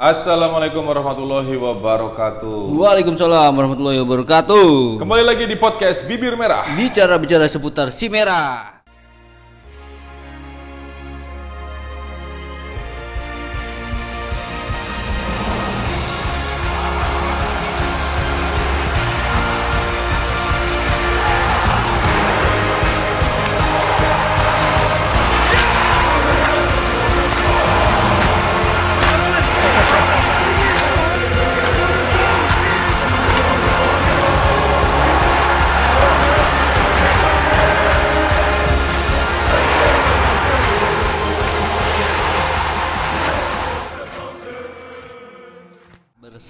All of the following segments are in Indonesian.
Assalamualaikum warahmatullahi wabarakatuh. Waalaikumsalam warahmatullahi wabarakatuh. Kembali lagi di podcast Bibir Merah. Bicara-bicara seputar si merah.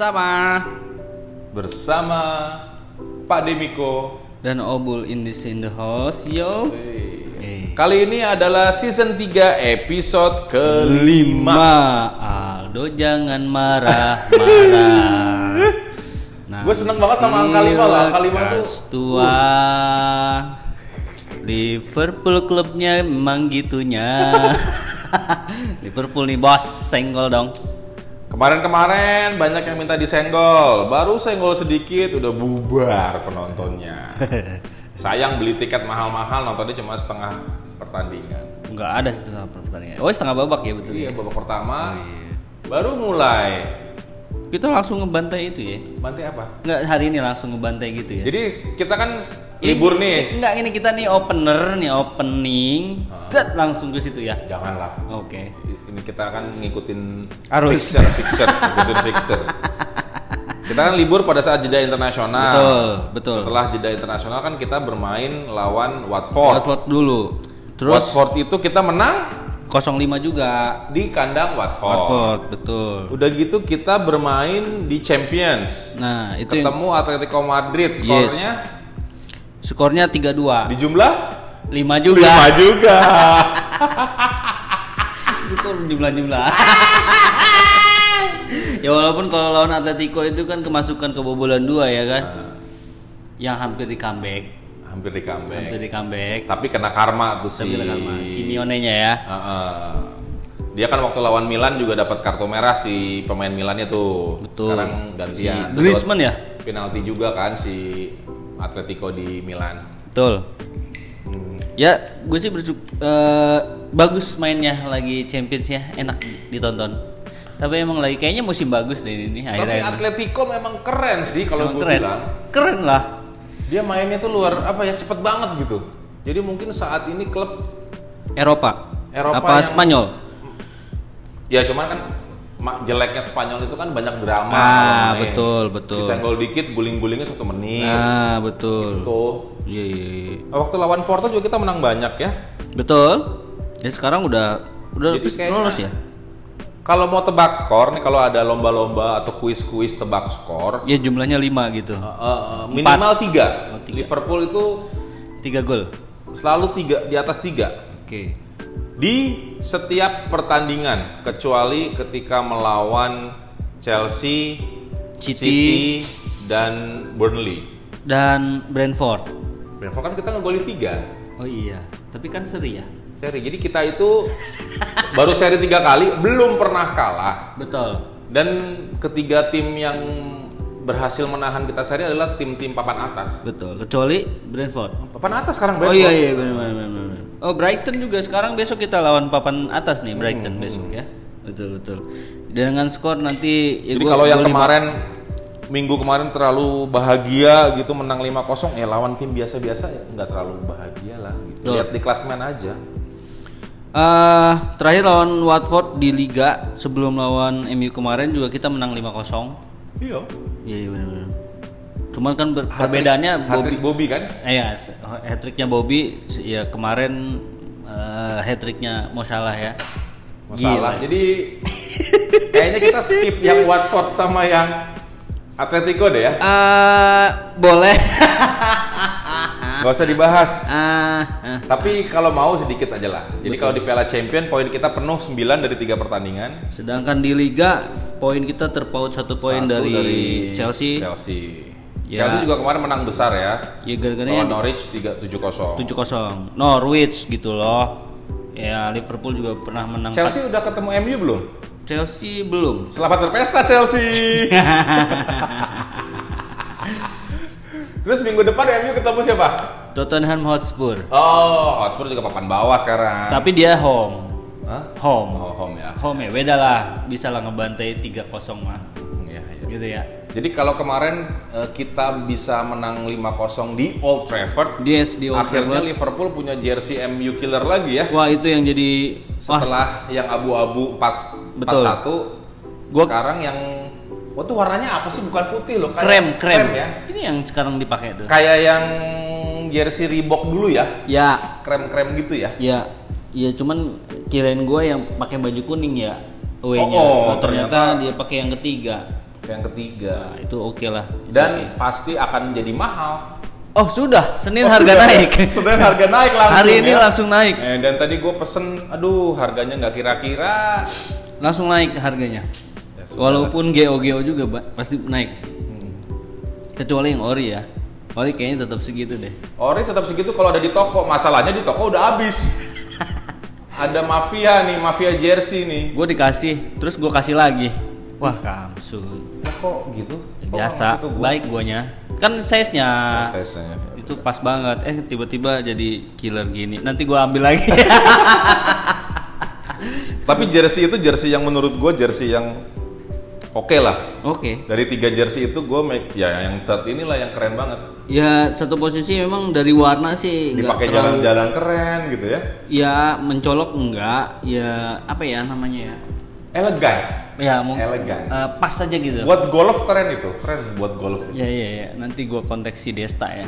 Bersama Bersama Pak Demiko. dan Obul in this in the house, yo. Eh. Kali ini adalah season 3 episode kelima. Lima Aldo jangan marah marah. Nah, Gue seneng banget sama angka lima loh. Angka lima tuh. tua. Liverpool klubnya emang gitunya. Liverpool nih bos, senggol dong. Kemarin-kemarin banyak yang minta disenggol. Baru senggol sedikit udah bubar penontonnya. Sayang beli tiket mahal-mahal nontonnya cuma setengah pertandingan. Enggak ada sama pertandingan. Oh setengah babak ya betul. Iya, ya? babak pertama iya. baru mulai. Kita langsung ngebantai itu ya. Bantai apa? Enggak hari ini langsung ngebantai gitu ya. Jadi kita kan libur Ini- nih. Enggak ini kita nih opener nih opening. Tet, langsung ke situ ya. Janganlah. Oke. Ini kita kan ngikutin Arus. fixture, fixture, ngikutin fixture. Kita kan libur pada saat jeda internasional. Betul, betul. Setelah jeda internasional kan kita bermain lawan Watford. Watford dulu. Terus Watford itu kita menang 05 juga. di kandang Watford. Watford, betul. Udah gitu kita bermain di Champions. Nah, itu yang- Ketemu Atletico Madrid skornya skornya 3-2. di jumlah 5 juga. 5 juga. Betul jumlah-jumlah. ya walaupun kalau lawan Atletico itu kan kemasukan kebobolan dua ya kan. Yang hampir di comeback. Hampir di comeback. Hampir di comeback. Tapi kena karma tuh si Tapi karma Simeone-nya ya. Heeh. Dia kan waktu lawan Milan juga dapat kartu merah si pemain Milannya tuh. Betul. Sekarang Si gantian. Griezmann ya? Penalti juga kan si Atletico di Milan. Betul. Hmm. Ya, gue sih bersyukur bagus mainnya lagi Champions ya, enak ditonton. Tapi emang lagi kayaknya musim bagus deh ini Tapi akhirnya. Atletico memang keren sih kalau gue keren. bilang. Keren lah. Dia mainnya tuh luar apa ya cepet banget gitu. Jadi mungkin saat ini klub Eropa. Eropa Apa yang- Spanyol? ya cuman kan jeleknya Spanyol itu kan banyak drama. Ah, betul, betul. Disenggol dikit, guling-gulingnya satu menit. Ah, betul. Tuh. Iya, iya, iya. Waktu lawan Porto juga kita menang banyak ya. Betul. Dan sekarang udah udah Jadi lolos ya? Kalau mau tebak skor nih, kalau ada lomba-lomba atau kuis-kuis tebak skor, Ya jumlahnya 5 gitu. uh, uh, minimal tiga. Oh, tiga. Liverpool itu Tiga gol. selalu tiga di atas tiga Oke. di setiap pertandingan, kecuali ketika melawan Chelsea, City. dan Burnley. Dan Brentford. Brentford kan kita ngegolin tiga Oh iya, tapi kan seri ya. Seri. Jadi kita itu baru seri tiga kali, belum pernah kalah. Betul. Dan ketiga tim yang berhasil menahan kita seri adalah tim-tim papan atas. Betul. Kecuali Brentford. Papan atas sekarang Oh Brentford. iya iya benar benar benar. Oh Brighton juga sekarang besok kita lawan papan atas nih Brighton besok ya. Betul betul. Dengan skor nanti ya Jadi gua- kalau yang lima- kemarin minggu kemarin terlalu bahagia gitu menang 5-0 ya lawan tim biasa-biasa ya nggak terlalu bahagia lah gitu. Lihat di klasmen aja. Eh, terakhir lawan Watford di Liga sebelum lawan MU kemarin juga kita menang 5-0. Iya. Iya iya benar benar. Cuman kan ber- perbedaannya Bobby Bobby kan? Eh ya, hat-tricknya Bobby ya kemarin eh, hat-tricknya Mo Salah ya. Masalah. Gila. Jadi kayaknya kita skip yang Watford sama yang Atletico deh ya. Eh, boleh. Gak usah dibahas. Ah, ah. Tapi kalau mau sedikit aja lah. Jadi kalau di Piala Champion poin kita penuh 9 dari tiga pertandingan. Sedangkan di Liga poin kita terpaut satu poin Satu dari, Chelsea. Chelsea. Ya. Chelsea juga kemarin menang besar ya. Ya gara-gara Lawan Norwich 3-7-0. 7-0. Norwich gitu loh. Ya Liverpool juga pernah menang. Chelsea udah ketemu MU belum? Chelsea belum. Selamat berpesta Chelsea. Terus minggu depan MU ketemu siapa? Tottenham Hotspur. Oh, Hotspur juga papan bawah sekarang. Tapi dia home. Hah? Home. Oh, home ya. Home ya, beda lah. Bisa lah ngebantai 3-0 mah. Iya, iya. Gitu ya. Jadi kalau kemarin eh, kita bisa menang 5-0 di Old Trafford, Yes, di Old akhirnya Trafford. Liverpool punya jersey MU killer lagi ya. Wah, itu yang jadi wah, Setelah yang abu-abu 4 Betul. 41, Gua- sekarang yang Oh tuh warnanya apa sih? Bukan putih loh, kayak krem, krem. ya. Ini yang sekarang dipakai tuh. Kayak yang jersey Reebok dulu ya, Ya, krem-krem gitu ya. ya. Ya cuman kirain gua yang pakai baju kuning ya. away-nya. Oh, oh, ternyata, ternyata- dia pakai yang ketiga. Yang ketiga. Nah, itu oke lah. It's Dan okay. pasti akan jadi mahal. oh, sudah. Senin Oh, harga sudah. naik. Sudah harga naik langsung. Hari ini ya. langsung naik. Eh, dan tadi gue pesen, aduh harganya nggak kira-kira. Langsung naik harganya. Ya, Walaupun GO-GO juga pasti naik. Hmm. Kecuali yang ori ya. Ori kayaknya tetap segitu deh. Ori tetap segitu kalau ada di toko. Masalahnya di toko udah habis. ada mafia nih, mafia jersey nih. Gue dikasih, terus gue kasih lagi. Wah kamsu. Nah, kok gitu? Biasa, gua? baik guanya. Kan size-nya. Prosesnya. Itu pas banget. Eh tiba-tiba jadi killer gini. Nanti gua ambil lagi. Tapi jersey itu jersey yang menurut gue jersey yang oke lah. Oke. Dari tiga jersey itu gue make ya yang third inilah yang keren banget. Ya satu posisi memang dari warna sih Dipakai jalan-jalan keren gitu ya. Ya mencolok enggak. Ya apa ya namanya ya? Elegan. Ya mau Elegan. eh, pas aja gitu. Buat golf keren itu, keren buat golf. Ya ya ya. Nanti gua kontak si Desta ya.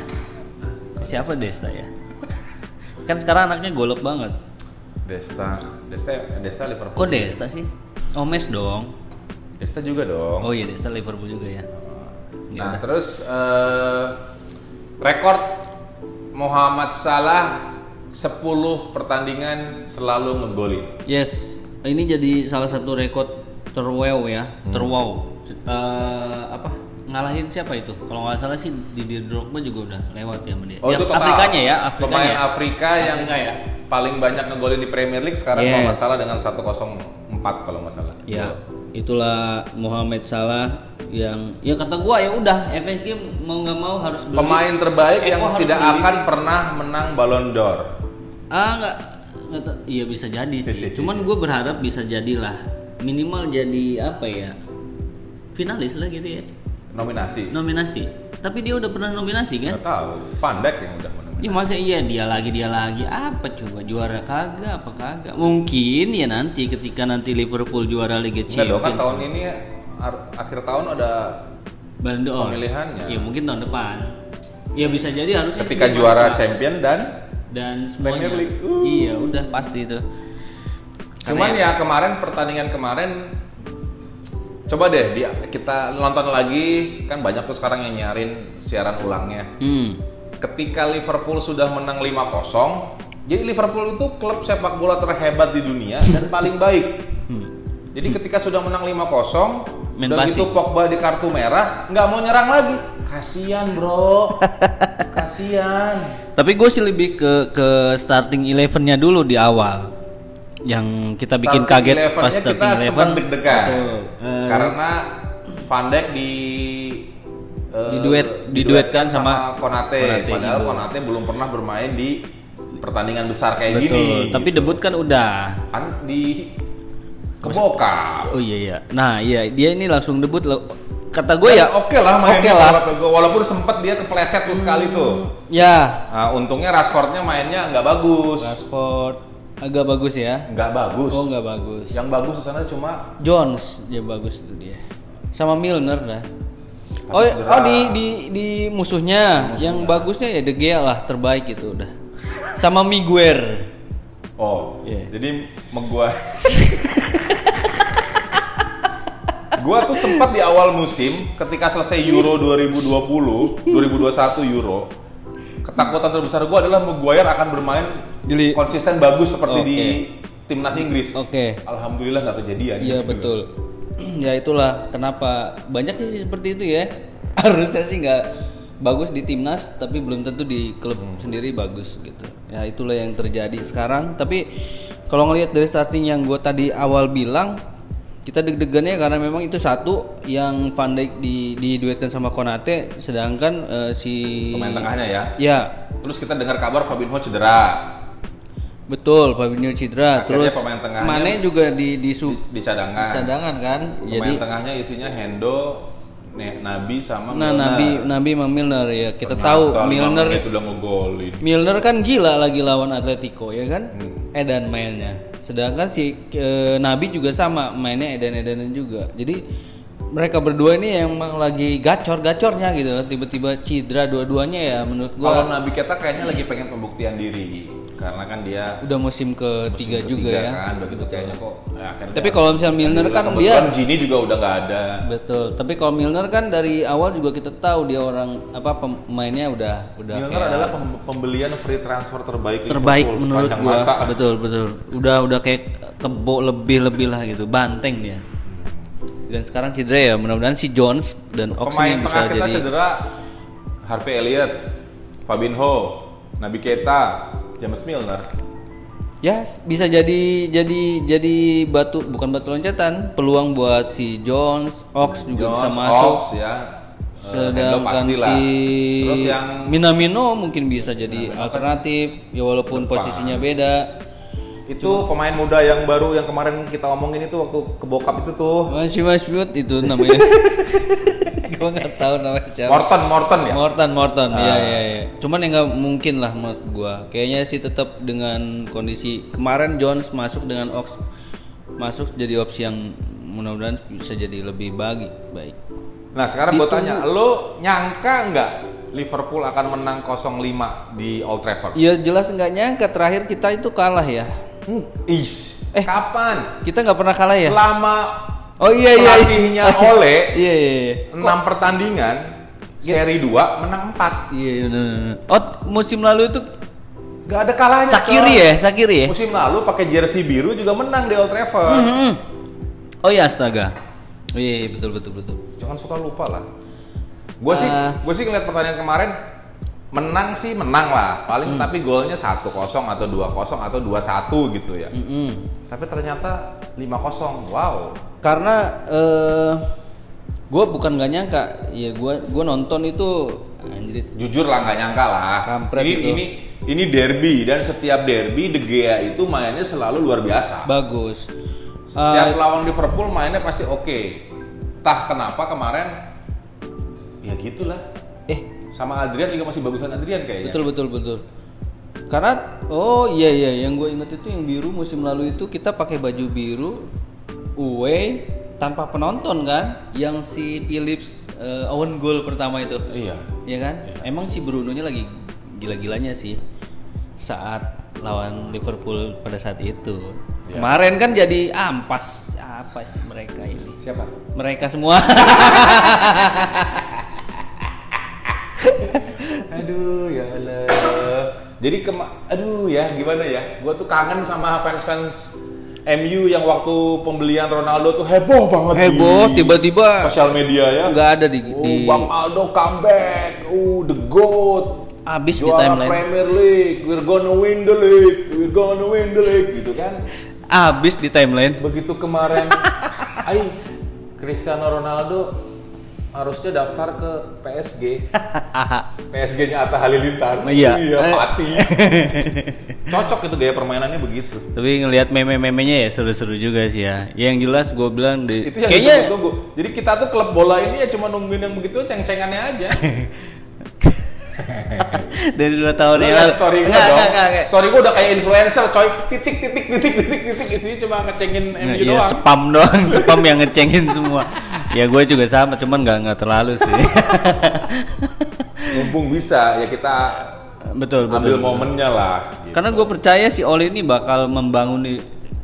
Siapa Desta ya? kan sekarang anaknya golok banget. Desta, Desta, Desta Liverpool. Kok Desta sih? Omes dong. Desta juga dong. Oh iya Desta Liverpool juga ya. Nah Ya udah. terus eh, rekor Muhammad Salah 10 pertandingan selalu ngegolin. Yes, ini jadi salah satu rekor terwow ya, Hmm. terwow. Eh, apa? Ngalahin siapa itu? Kalau nggak salah sih Didier Drogba juga udah lewat ya dia. Oh Ya, itu total. Afrikanya ya, Afrikanya. Pemain Afrika yang Afrika ya. paling banyak ngegolin di Premier League sekarang Yes. Muhammad Salah dengan 104 kalau nggak salah. Ya, itulah Mohamed Salah yang ya kata gua ya udah FSG mau nggak mau harus beli. Pemain terbaik Eko yang tidak beli akan pernah menang Ballon d'Or. Ah nggak nggak iya bisa jadi sih. Cuman gue berharap bisa jadilah minimal jadi apa ya finalis lah gitu ya Nominasi. nominasi. Tapi dia udah pernah nominasi kan? Tahu. Van Dijk yang udah. Ya masa iya dia lagi dia lagi apa coba juara kagak apa kagak mungkin ya nanti ketika nanti Liverpool juara Liga dong kan Champions tahun ini akhir tahun ada Ballon d'Or. pemilihannya. ya mungkin tahun depan ya bisa jadi harusnya ketika juara champion dan dan semuanya Premier League. Uh. iya udah pasti itu Cuman ya kemarin pertandingan kemarin coba deh kita nonton lagi kan banyak tuh sekarang yang nyarin siaran ulangnya. hmm. Ketika Liverpool sudah menang 5-0, jadi Liverpool itu klub sepak bola terhebat di dunia dan paling baik. Hmm. Jadi ketika sudah menang 5-0, Main udah gitu Pogba di kartu merah, nggak mau nyerang lagi. Kasian bro, kasian. Tapi gue sih lebih ke ke starting elevennya dulu di awal, yang kita bikin Starting kaget pas 11-nya starting kita eleven. deg-degan. Eh, Karena Van Dijk di eh, Diduet- diduetkan sama Konate, Konate padahal gitu. Konate belum pernah bermain di pertandingan besar kayak betul. gini. Tapi debut kan udah. kan di Keboka. Oh iya iya. Nah iya dia ini langsung debut lo. Kata gue ya. Oke lah mainnya Oke lah. walaupun sempat dia kepleset tuh sekali tuh. Ya. Nah, untungnya Rashfordnya mainnya nggak bagus. Rashford agak bagus ya. Nggak bagus. Oh nggak bagus. Yang bagus di sana cuma Jones dia bagus itu dia. Sama Milner dah. Oh, cedera. oh di di di musuhnya, yang bagusnya ya De Gea lah terbaik itu udah. Sama Miguel. Oh, Iya. jadi megua. gua tuh sempat di awal musim ketika selesai Euro 2020, 2021 Euro, ketakutan terbesar gua adalah Maguire akan bermain Di- konsisten bagus seperti Oke. di timnas Inggris. Oke. Alhamdulillah nggak kejadian. Iya betul. ya itulah kenapa banyak sih seperti itu ya. Harusnya sih nggak bagus di timnas tapi belum tentu di klub sendiri bagus gitu. Ya itulah yang terjadi sekarang. Tapi kalau ngelihat dari starting yang gue tadi awal bilang kita deg-degannya karena memang itu satu yang Van Dijk di diduetkan sama Konate sedangkan eh, si Pemain tengahnya ya. Ya, Terus kita dengar kabar Fabinho cedera betul Fabinho cedera. Akhirnya Terus pemain tengahnya- Mane juga di di, su- di cadangan. cadangan kan. Pemain Jadi tengahnya isinya Hendo, Ne- Nabi sama nah Milner. Nabi Nabi sama Milner ya. Kita Ternyata tahu Milner menit udah ngegolin. Milner kan gila lagi lawan Atletico ya kan? Hmm. Edan mainnya. Sedangkan si eh, Nabi juga sama mainnya edan-edanan juga. Jadi mereka berdua ini yang emang lagi gacor-gacornya gitu. Tiba-tiba cedera dua-duanya ya menurut Kalau gua Nabi kita kayaknya lagi pengen pembuktian diri karena kan dia udah musim ketiga musim juga ketiga ya. kan begitu kayaknya kok ya, akhirnya- Tapi kalau misalnya Milner kan dia- Gini juga udah nggak ada Betul. Tapi kalau Milner kan dari awal juga kita tahu dia orang apa pemainnya udah udah Milner kayak adalah pem- pembelian free transfer terbaik terbaik Liverpool menurut gua. masa. Betul betul. Udah udah kayak kebo lebih-lebih lah gitu. Banteng dia. Dan sekarang cedera ya. Mudah-mudahan si Jones dan Ox Pemain ini bisa kita jadi cedera Harvey Elliott, Fabinho, Nabi Keita, James Milner. ya bisa jadi jadi jadi batu bukan batu loncatan peluang buat si Jones, Ox juga bisa masuk. Ox, ya. Eh, Sedangkan pastilah. si Terus yang Minamino mungkin bisa jadi alternatif ya walaupun posisinya beda. Itu pemain muda yang baru yang kemarin kita omongin itu waktu ke bokap itu tuh. Masih Masud itu namanya. Gua nggak tahu namanya siapa. Morton, Morton ya. Morton, Morton, Ah. iya iya iya. Cuman ya nggak mungkin lah mas gua. Kayaknya sih tetap dengan kondisi kemarin Jones masuk dengan Ox masuk jadi opsi yang mudah-mudahan bisa jadi lebih bagi baik. Nah sekarang gue tanya, lo nyangka nggak Liverpool akan menang 0-5 di Old Trafford? Ya jelas nggak nyangka terakhir kita itu kalah ya. Hmm, Is, Eh. kapan? Kita nggak pernah kalah ya. Selama Oh iya iya. pelatihnya Ole Iya iya iya. 6 pertandingan, seri 2 menang 4. Iya iya, bener. Oh musim lalu itu Gak ada kalahnya. Sakiri coy. ya, Sakiri ya. Musim lalu pakai jersey biru juga menang di Old Trafford. Hmm. Oh iya astaga. Oh, iya, iya betul betul betul. Jangan suka lupa lah. Gue sih, Ah. gue sih ngeliat pertandingan kemarin menang sih menang lah. Hmm. Paling tapi golnya 1-0 atau 2-0 atau 2-1 gitu ya. Mm-mm. Tapi ternyata 5-0. Wow. Karena eh gue bukan gak nyangka, ya gue gua nonton itu anjir Jujur lah nggak nyangka lah. Kampret ini itu. ini ini derby dan setiap derby De Gea itu mainnya selalu luar biasa. bagus. Setiap Eh, lawan Liverpool mainnya pasti oke. Entah kenapa kemarin ya gitulah. Sama Adrian juga masih bagusan Adrian kayaknya. betul betul betul. Karena oh iya iya yang gue inget itu yang biru musim lalu itu kita pakai baju biru away tanpa penonton kan, yang si Phillips eh, own goal pertama itu. Iya. Iya kan? Emang si Bruno-nya lagi gila-gilanya sih saat lawan Liverpool pada saat itu. Iya. Kemarin kan jadi ampas apa sih mereka ini? Siapa? Mereka semua. Aduh ya Allah. Jadi kema aduh ya gimana ya? Gua tuh kangen sama fans-fans MU yang waktu pembelian Ronaldo tuh heboh banget Heboh, di tiba-tiba sosial media ya. nggak ada di, Oh, di Bang Aldo comeback. Oh, the GOAT. abis di Juara timeline. Premier League. We're gonna win the league. We're gonna win the league gitu kan. Abis di timeline. Begitu kemarin ai Cristiano Ronaldo harusnya daftar ke PSG. PSG-nya Atta Halilintar. Iya. Iya, Eh. Pati. Cocok itu gaya permainannya begitu. Tapi ngelihat meme-memenya ya seru-seru juga sih ya. Yang jelas gue bilang di Itu yang kayaknya ditunggu-tunggu. Jadi kita tuh klub bola ini ya cuma nungguin yang begitu ceng-cengannya aja. dari dua tahun yang lalu. story gue Enggak, dong. enggak, enggak, enggak. Story gue udah kayak influencer coy. Titik titik titik titik titik isinya cuma ngecengin Nah, MU iya doang. spam doang, spam yang ngecengin semua. Ya gue juga sama, cuman nggak nggak terlalu sih. Mumpung bisa ya kita betul betul. ambil betul. momennya lah. gitu. Karena gue percaya si Oli ini bakal membangun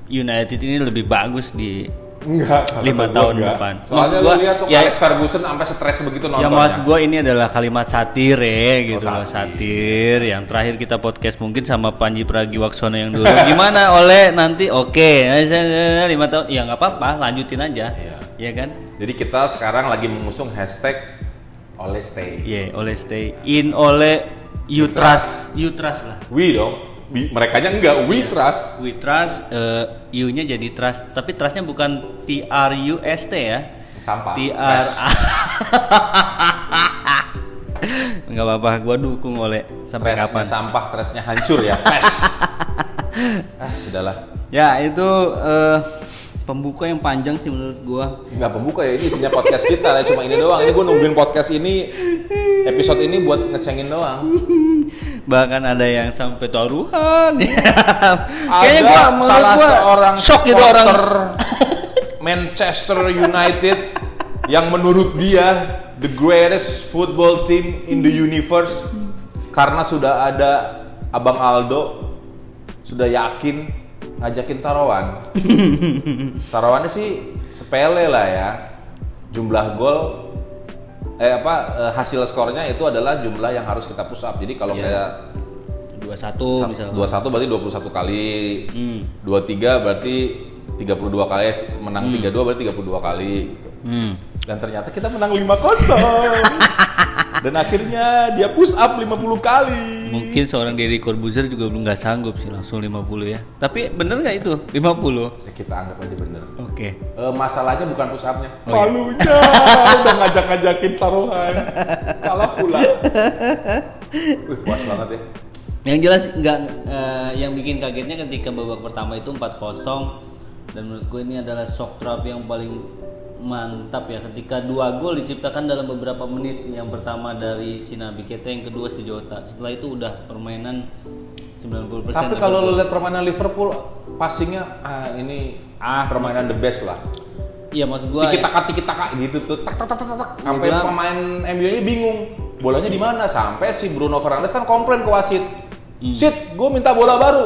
United ini lebih bagus di Enggak, Lima gua tahun enggak. depan. Soalnya Maksud lu gua, lihat tuh ya- Alex Ferguson sampai stres begitu Ya nontonnya. mas gue ini adalah kalimat satir ya gitu Oh, loh satir. satir yang terakhir kita podcast mungkin sama Panji Pragiwaksono yang dulu gimana oleh nanti oke lima tahun ya nggak apa-apa lanjutin aja Iya. ya kan Jadi kita sekarang lagi mengusung hashtag Ole Stay. Iya oleh stay in oleh you trust you trust lah We dong. Bi- merekanya enggak, we trust. We trust eh, U-nya jadi trust, tapi trustnya bukan T R U S T ya. Sampah. T R. Enggak apa-apa, gua dukung oleh sampai Trashnya kapan. sampah, trashnya hancur ya. Ah, sudahlah. Ya, itu eh, pembuka yang panjang sih menurut gua. Nggak pembuka ya, ini isinya podcast kita lah. Cuma ini doang. Ini gue nungguin podcast ini, episode ini buat ngecengin doang. Bahkan ada yang sampai taruhan. Kayaknya gua salah gua seorang shock gitu orang. Manchester United yang menurut dia the greatest football team in the universe karena sudah ada Abang Aldo sudah yakin ngajakin taruhan. Taruhannya sih sepele lah ya. Jumlah gol eh apa eh, hasil skornya itu adalah jumlah yang harus kita push up. Jadi kalau Iya. kayak 21 misalnya. 21 berarti 21 kali. Hmm. 23 berarti 32 kali menang 32 berarti 32 kali Hmm. dan ternyata kita menang 5-0 dan akhirnya dia push up 50 kali Mungkin seorang Deddy Corbuzier juga belum nggak sanggup sih langsung 50 ya. Tapi bener nggak itu 50? Ya, kita anggap aja bener Oke. Eh, masalahnya bukan push upnya Oh, iya. palunya udah ngajak-ngajakin taruhan kalah pula Wih, puas banget ya Yang jelas nggak eh, yang bikin kagetnya ketika babak pertama itu 4-0 dan menurut gue ini adalah shock trap yang paling mantap ya ketika dua gol diciptakan dalam beberapa menit. Yang pertama dari Sinabi Kete yang kedua si Jota. Setelah itu udah permainan 90% tapi kalau lo lihat permainan Liverpool passingnya ah, ini Ah. permainan the best lah. Iya maksud gue tiki taka tiki taka gitu tuh. Tak tak tak tak tak sampai bilang- pemain MU nya bingung bolanya di mana? Sampai si Bruno Fernandes kan komplain ke wasit. Hmm. sit gue minta bola baru.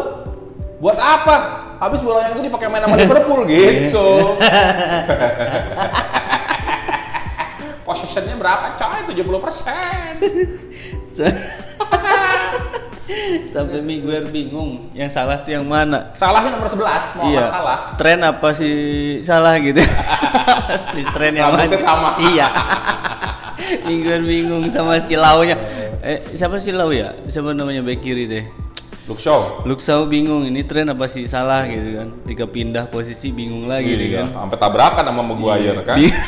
Buat apa habis bolanya itu dipakai main sama Liverpool gitu possessionnya berapa coy 70 persen sampai Miguel bingung yang salah tuh yang mana salahnya nomor 11 Muhammad iya. Salah Tren apa sih salah gitu? si tren yang mana? sama. Iya. Mingguan bingung sama si launya. Eh, siapa si lau ya? Siapa namanya back kiri teh? Shaw Luxau bingung ini tren apa sih salah gitu kan. Ketika pindah posisi bingung lagi nih iya, kan. sampai tabrakan sama Maguire kan Di-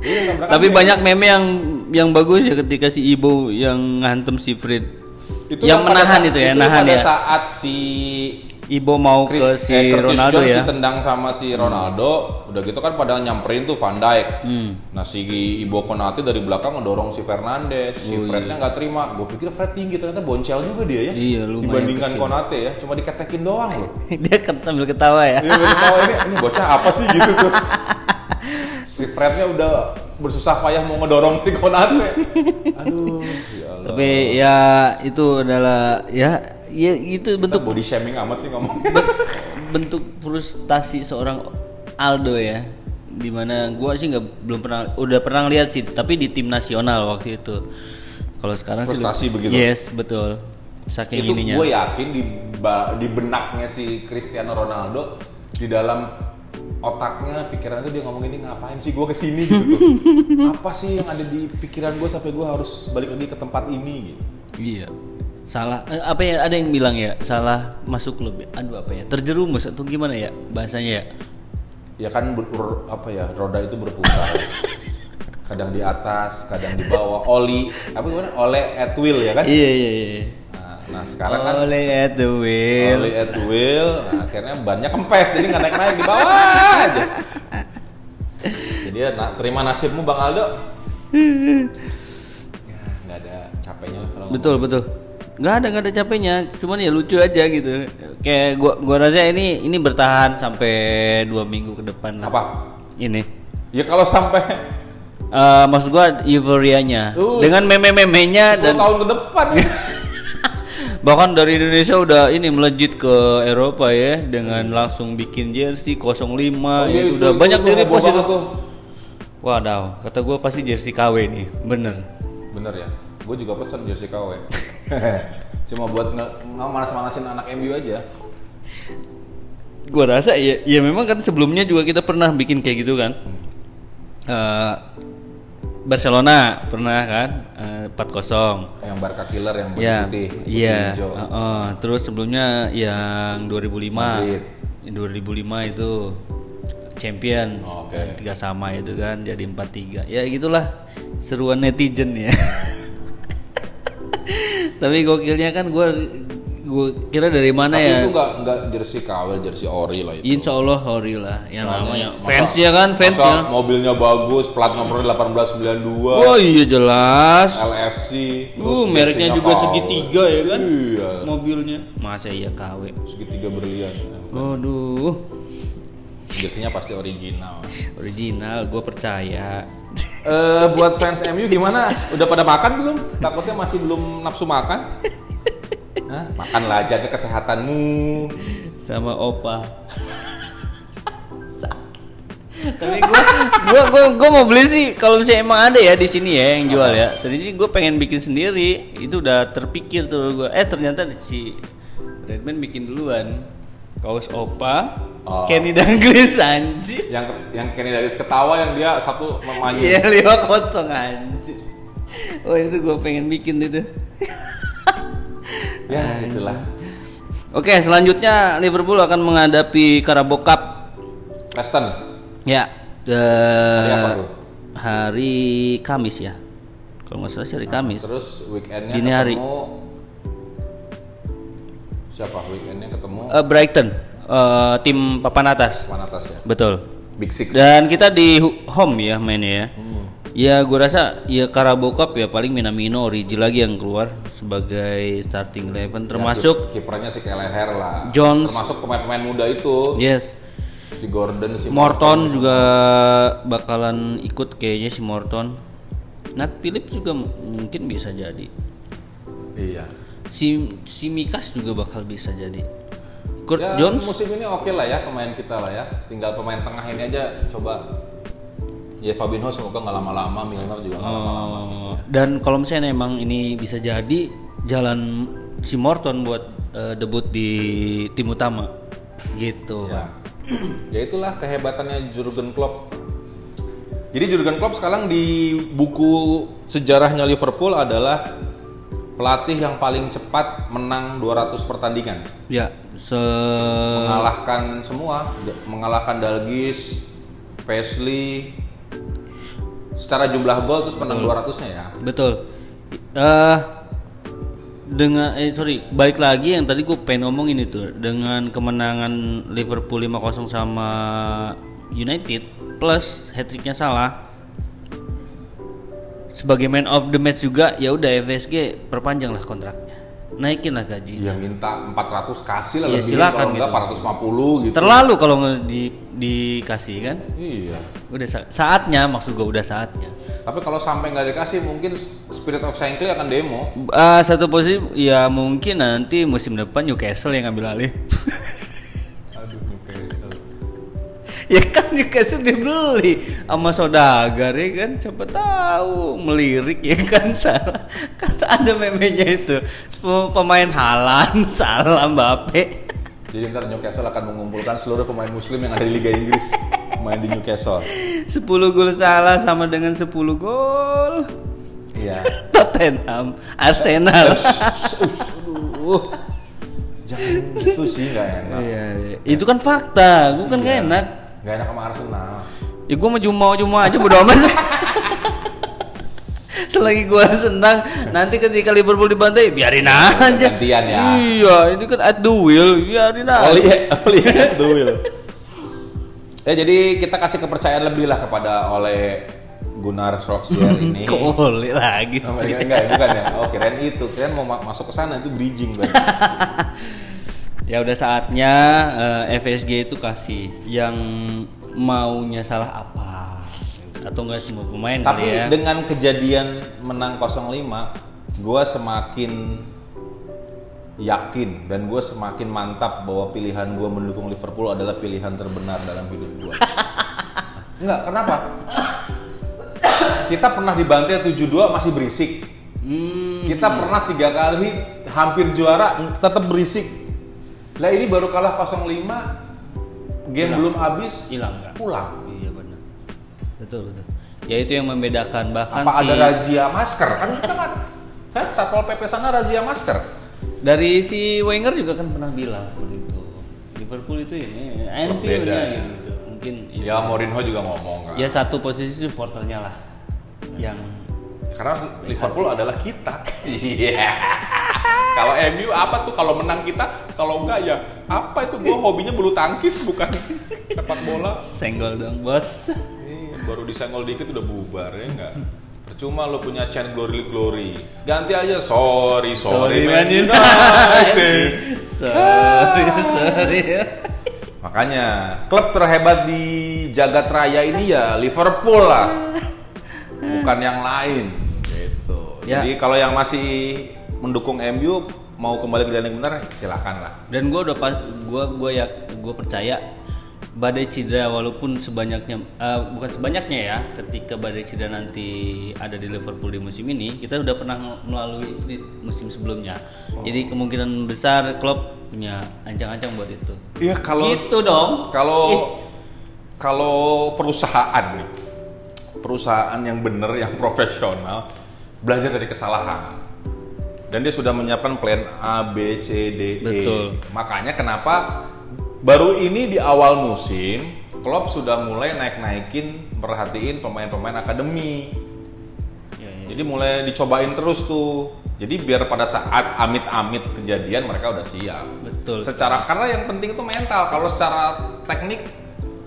Iya, Tapi banyak meme yang yang bagus ya ketika si Ibo yang ngantem si Fred. itu yang pada menahan saat- itu ya, nahan pada ya. saat si Ibo mau Chris, ke si eh, Curtis Ronaldo Jones ya. ditendang sama si Ronaldo, udah gitu kan pada nyamperin tuh Van Dijk. Hmm. Nah si Ibo Konate dari belakang ngedorong si Fernandes, si Oh, Frednya nggak terima. Gue pikir Fred tinggi, ternyata boncel juga dia ya. Iya, lumayan Dibandingkan kecil. Konate ya, cuma diketekin doang loh. Dia kan sambil ketawa ya. Iya, gue tahu ini ini bocah apa sih gitu tuh. Si Frednya udah bersusah payah mau ngedorong si Konate. Aduh, ya Allah. Tapi ya itu adalah ya ya itu Kita bentuk body shaming amat sih ngomongnya. ben- bentuk frustasi seorang Aldo ya. Di mana gua sih nggak belum pernah udah pernah lihat sih tapi di tim nasional waktu itu. Kalau sekarang Frustasi sih begitu? Yes, betul. Saking itu gue yakin di di benaknya si Cristiano Ronaldo di dalam otaknya pikiran itu dia ngomong ini ngapain sih gue ke sini gitu tuh apa sih yang ada di pikiran gue sampai gue harus balik lagi ke tempat ini gitu Iya. Salah eh, apa ya ada yang bilang ya salah masuk klub. ya? Aduh apa ya? Terjerumus atau gimana ya bahasanya ya? ya kan ber- apa ya roda itu berputar kadang di atas kadang di bawah oli apa gimana oleh at will ya kan Iya iya iya. nah, nah sekarang kan Oleh at the wheel. Oli at wheel, nah, akhirnya bannya kempes, jadi nggak naik-naik di bawah aja. Jadi ya, na- terima nasibmu Bang Aldo. Ya, nggak ada capeknya lah kalau Betul betul. Nggak ada nggak ada capeknya, cuman ya lucu aja gitu. Kayak gua gua rasa ini ini bertahan sampai dua minggu ke depan lah. Apa? Ini. Ya kalau sampai Eh maksud gua euforianya Uh, dengan meme-memenya 10 dan tahun ke depan bahkan dari Indonesia udah ini melejit ke Eropa ya dengan langsung bikin jersey 05 Oh, ya iya, itu udah banyak itu dari heboh post itu. Wadaw, kata gua pasti jersey KW nih, bener. Bener ya, gue juga pesen jersey KW. Cuma buat nge- manas-manasin anak MU aja. Gua rasa ya, ya memang kan sebelumnya juga kita pernah bikin kayak gitu kan. Eh, Barcelona pernah kan eh, 4-0. Yang Barca Killer yang Ya, putih, iya. hijau. Heeh. Terus sebelumnya yang 2005. Madrid. 2005 itu Champions. Oke. Tiga sama itu kan jadi 4-3. Ya gitulah seruan netizen ya. Tapi gokilnya kan gue gue kira dari mana Tapi ya? itu nggak nggak jersey KW, jersey ori lah itu. Insya Allah Hori lah yang namanya Masa- fansnya kan masa fansnya. mobilnya bagus, plat nomornya 1892, Oh iya jelas. LFC, Uh, mereknya juga KW. segitiga ya kan? Iya, Mobilnya. Masa iya KW. segitiga berlian. Waduh, Jersey-nya pasti original. original, gue percaya. Eh buat fans MU gimana? Udah pada makan belum? Takutnya masih belum nafsu makan? Hah? Makanlah jaga kesehatanmu. Sama Opa. Tapi gua, gua, gua, gua mau beli sih kalau misalnya emang ada ya di sini ya yang jual ya. Tadi sih gua pengen bikin sendiri. Itu udah terpikir tuh gua. Eh ternyata si Redman bikin duluan. Kaos Opa, Oh. Kenny Dalglish anjir. Yang yang Kenny Daris ketawa yang dia satu memaju. Iya lima kosong anjir. Oh itu gue pengen bikin itu. Ya, itulah. Oke selanjutnya Liverpool akan menghadapi Carabao Cup. Preston. Ya. eh, Hari apa tuh? hari Kamis ya. Kalau nggak salah sih hari Kamis. Terus weekendnya Dini hari. ketemu siapa? Weekendnya ketemu Eh, Brighton, eh, tim papan atas. papan atas ya. Betul. Big Six. Dan kita di home ya mainnya ya. Hmm. Ya gue rasa ya Carabao Cup ya paling Minamino Origi lagi yang keluar sebagai starting eleven termasuk Ya, kipernya si Kelleher lah. Jones. Termasuk pemain-pemain muda itu. yes Si Gordon, si Morton juga bakalan ikut kayaknya si Morton. Nat Phillips juga mungkin bisa jadi. Iya. Si si Mikas juga bakal bisa jadi. Kurt Ya, Jones musim ini oke lah ya pemain kita lah ya. Tinggal pemain tengah ini aja coba. Ya Fabinho semoga nggak lama-lama, Milner juga nggak lama-lama. gitu ya. dan kalau misalnya emang ini bisa jadi jalan si Morton buat eh, debut di tim utama gitu. Ya. ya itulah kehebatannya Jurgen Klopp. Jadi Jurgen Klopp sekarang di buku sejarahnya Liverpool adalah pelatih yang paling cepat menang 200 pertandingan. Ya, se mengalahkan semua, mengalahkan Dalgis, Paisley. Secara jumlah gol terus menang 200-nya ya. betul. Eh dengan eh sorry balik lagi yang tadi gue pengen ngomongin itu dengan kemenangan Liverpool 5-0 sama United plus hat tricknya salah sebagai man of the match juga ya udah FSG perpanjang lah kontraknya naikin lah gaji Yang minta 400 kasih lah Iya, lebih silakan kalau gitu. 450 gitu. terlalu kalau di, dikasih kan Iya. udah sa- saatnya maksud gue udah saatnya Tapi kalau sampai nggak dikasih mungkin Spirit of Shankly akan demo. Ah, satu posisi ya mungkin nanti musim depan Newcastle yang ngambil alih ya kan Newcastle dibeli sama saudagar ya kan siapa tahu melirik ya kan salah kan ada memenya itu pemain Halan salah Mbappe Jadi ntar Newcastle akan mengumpulkan seluruh pemain muslim yang ada di Liga Inggris main di Newcastle. 10 gol salah sama dengan 10 gol Iya. Tottenham Arsenal Aduh. Jangan gitu sih nggak enak. Iya, iya. itu kan fakta gue kan gak Iya. enak Nggak enak sama Arsenal. ya gue mah cuma cuma aja bodo amat selagi gue senang nanti ketika Liverpool dibantai biarin aja Gantian ya. iya ini kan at the wheel biarin aja Oli, Oli the will. Ya jadi kita kasih kepercayaan lebih lah kepada oleh Gunnar Solskjaer ini. kok boleh lagi Oh, sih enggak, enggak, bukan ya? Oh, kirain itu. Kirain mau ma- masuk ke sana itu bridging berarti. ya udah saatnya eh, FSG itu kasih yang maunya salah apa atau enggak semua pemain Tapi kali ya dengan kejadian menang 05, gua semakin yakin dan gue semakin mantap bahwa pilihan gue mendukung Liverpool adalah pilihan terbenar dalam hidup gue. Enggak, kenapa? Kita pernah dibantai 7-2 masih berisik. Hmm, Kita pernah tiga kali hampir juara tetap berisik. Lah ini baru kalah 0-5, game belum habis, hilang nggak pulang. iya benar betul betul ya itu yang membedakan bahkan Apa si ada razia masker? Kan kita kan Hah? Satpol PP sana razia masker. dari si Wenger juga kan pernah bilang seperti itu Liverpool itu ya Anfield ya ya. gitu mungkin itu. Ya Mourinho juga ngomong kan. ya satu posisi supporternya lah yang Karena Liverpool adalah kita. Iya. kalau MU apa tuh kalau menang kita, kalau enggak ya apa itu gua hobinya bulu tangkis bukan sepak bola. senggol dong bos Iya, baru disenggol dikit udah bubar ya enggak. Percuma lo punya chant glory glory. Ganti aja sorry sorry, Man United. sorry sorry Makanya klub terhebat di jagat raya ini ya Liverpool lah. Bukan yang lain. Ya. Jadi kalau yang masih mendukung MU mau kembali ke jalan yang benar silakan lah. dan gue udah pas gue gue ya gue percaya badai cedera walaupun sebanyaknya eh, bukan sebanyaknya ya ketika badai cedera nanti ada di Liverpool di musim ini kita udah pernah melalui itu di musim sebelumnya. Jadi kemungkinan besar Klopp punya ancang-ancang buat itu. Iya kalau gitu dong. kalau Ih, kalau perusahaan nih perusahaan yang benar yang profesional belajar dari kesalahan. Dan dia sudah menyiapkan plan A B C D E. Betul. makanya kenapa baru ini di awal musim Klopp sudah mulai naik-naikin perhatiin pemain-pemain akademi. Ya, ya. jadi mulai dicobain terus tuh. Jadi biar pada saat amit-amit kejadian mereka udah siap. Betul. Secara karena yang penting itu mental. Kalau secara teknik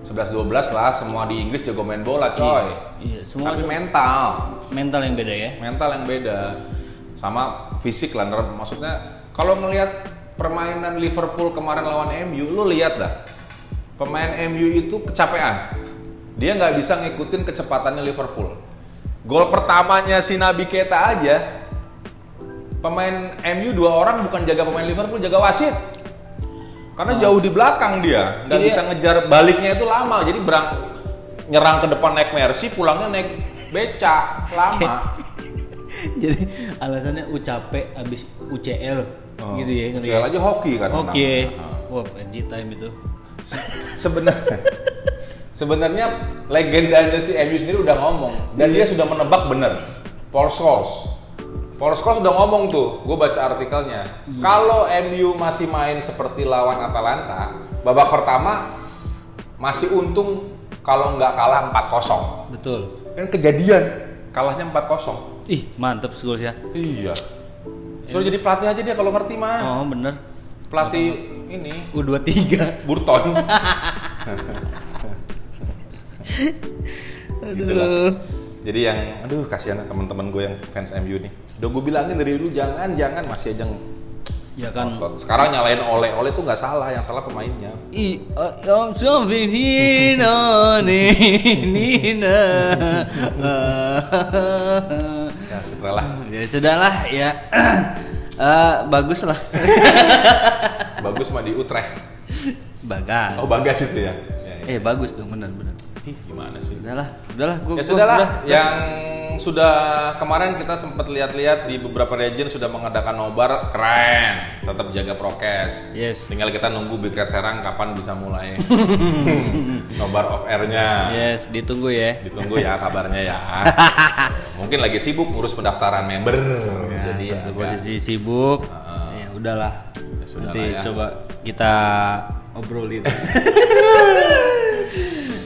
11-12 lah semua di Inggris jago main bola coy. iya semua tapi mental. mental yang beda ya? Mental yang beda. Sama fisik lah maksudnya kalau ngelihat permainan Liverpool kemarin lawan MU lu lihat dah pemain MU itu kecapean. Dia nggak bisa ngikutin kecepatannya Liverpool. Gol pertamanya si Nabi Keita aja pemain MU dua orang bukan jaga pemain Liverpool jaga wasit karena jauh di belakang dia. Nggak bisa ngejar baliknya itu lama. Jadi berang nyerang ke depan naik Mercy pulangnya naik beca lama. Jadi alasannya u capek abis UCL Oh, gitu ya ngeri UCL aja hoki kan? Oke menangnya. wah NG time itu. Sebenarnya sebenarnya legendanya si MU sendiri udah ngomong. Dan dia sudah menebak bener. Paul Scholes Paul Scholes udah ngomong tuh gue baca artikelnya. Kalau MU masih main seperti lawan Atalanta babak pertama masih untung kalau nggak kalah 4-0 betul. Dan kejadian. Kalahnya 4-0 ih mantep skor ya. Iya. Suruh jadi pelatih aja dia kalau ngerti mah. Oh bener. Pelatih ini. U23 Burton. Gitu lah. Jadi yang, aduh kasihan teman-teman gue yang fans MU nih. Udah gue bilangin dari dulu jangan jangan masih aja ya kan ngotot. Sekarang nyalain oleh oleh tuh nggak salah, yang salah pemainnya. I, uh, I'm so Nina, Nina. Ya setelah ya sudahlah ya. Eh, bagus lah. bagus mah di Utrecht. Bagas. Oh bagas itu ya. Ya, ya. Eh bagus tuh bener. Ih, gimana sih? Udahlah, udahlah gua Ya sudahlah, udah. yang sudah kemarin kita sempat lihat-lihat di beberapa region sudah mengadakan nobar keren, tetap jaga prokes. Yes. Tinggal kita nunggu Big Red Serang kapan bisa mulai nobar off airnya. Yes, ditunggu ya. Ditunggu ya kabarnya ya. Mungkin lagi sibuk ngurus pendaftaran member. Ya, Jadi satu agak- posisi sibuk. Heeh. ya udahlah. Ya Nanti ya. coba kita obrolin.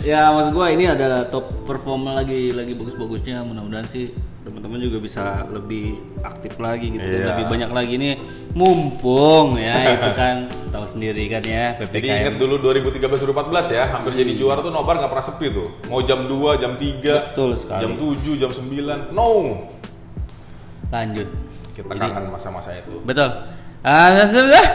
ya maksud gua ini ada top performa lagi lagi bagus-bagusnya. Mudah-mudahan sih teman-teman juga bisa lebih aktif lagi gitu kan. Iya. lebih banyak lagi nih mumpung ya itu kan tahu sendiri kan ya Jadi PPKM ingat dulu 2013 2014 ya, hampir jadi juara tuh nobar nggak pernah sepi tuh. Mau jam 2, jam 3, Betul sekali. jam 7, jam 9. No. lanjut Kita Jadi- kangen masa-masa itu. Betul. Ah, sudah.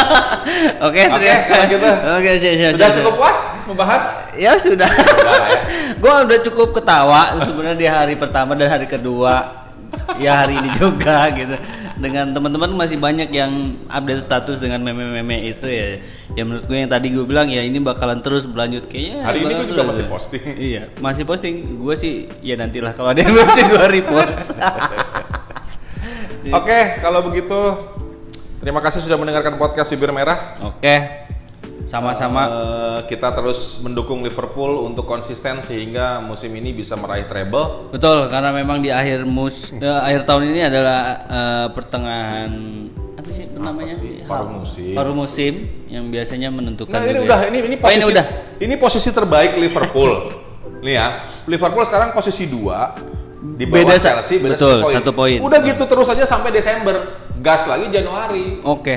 Oke, Oke, siap, siap, Sudah cukup puas membahas? Ya sudah. Sudah ya. Gua udah cukup ketawa sebenarnya di hari pertama dan hari kedua. Ya hari ini juga gitu. Dengan teman-teman masih banyak yang update status dengan meme-meme itu ya. Ya menurut gue yang tadi gue bilang ya ini bakalan terus berlanjut kayaknya. Hari ini gue juga masih posting. Iya, masih posting. Gue sih ya nantilah kalau ada yang lucu gue repost. Oke, kalau begitu terima kasih sudah mendengarkan podcast Bibir Merah. Oke. Sama-sama. eh, kita terus mendukung Liverpool untuk konsisten sehingga musim ini bisa meraih treble. Betul, karena memang di akhir mus eh, akhir tahun ini adalah eh, pertengahan apa sih namanya? sih? Paruh musim. Paruh musim yang biasanya menentukan Nah, ini juga udah ya. ini ini Oh, posisi ini udah. ini posisi terbaik Liverpool. Nih ya, Liverpool sekarang posisi 2 di bawah Beda Chelsea beda betul, satu satu poin. Udah gitu terus aja sampai Desember. Gas lagi Januari. Oke.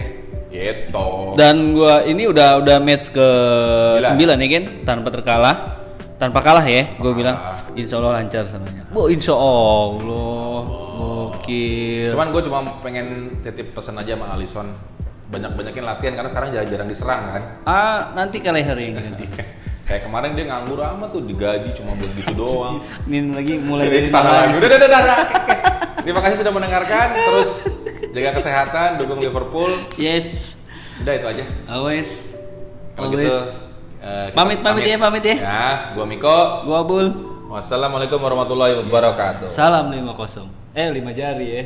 Gitu. Dan gua ini udah udah match ke Sembilan. 9 ya kan tanpa terkalah. Tanpa kalah ya, gue Tanpa bilang insya Allah lancar semuanya. Oh insya Allah, gokil. Cuman gue cuma pengen titip pesan aja sama Alisson banyak-banyakin latihan karena sekarang jarang-jarang diserang kan. ah nanti kalah hari ini nanti. Kayak kemarin dia nganggur amat tuh digaji cuma buat gitu doang. Ini lagi mulai dari sana lagi. Udah, udah, udah. Oke, oke. Terima kasih sudah mendengarkan. Terus jaga kesehatan, dukung Liverpool. Yes, Udah itu aja. always. Kalau always. gitu eh, kita Pamit, pamit ya, pamit ya. Ya, gua Miko. Gua Abul. Wassalamualaikum warahmatullahi wabarakatuh. Salam 50. Eh 5 jari ya.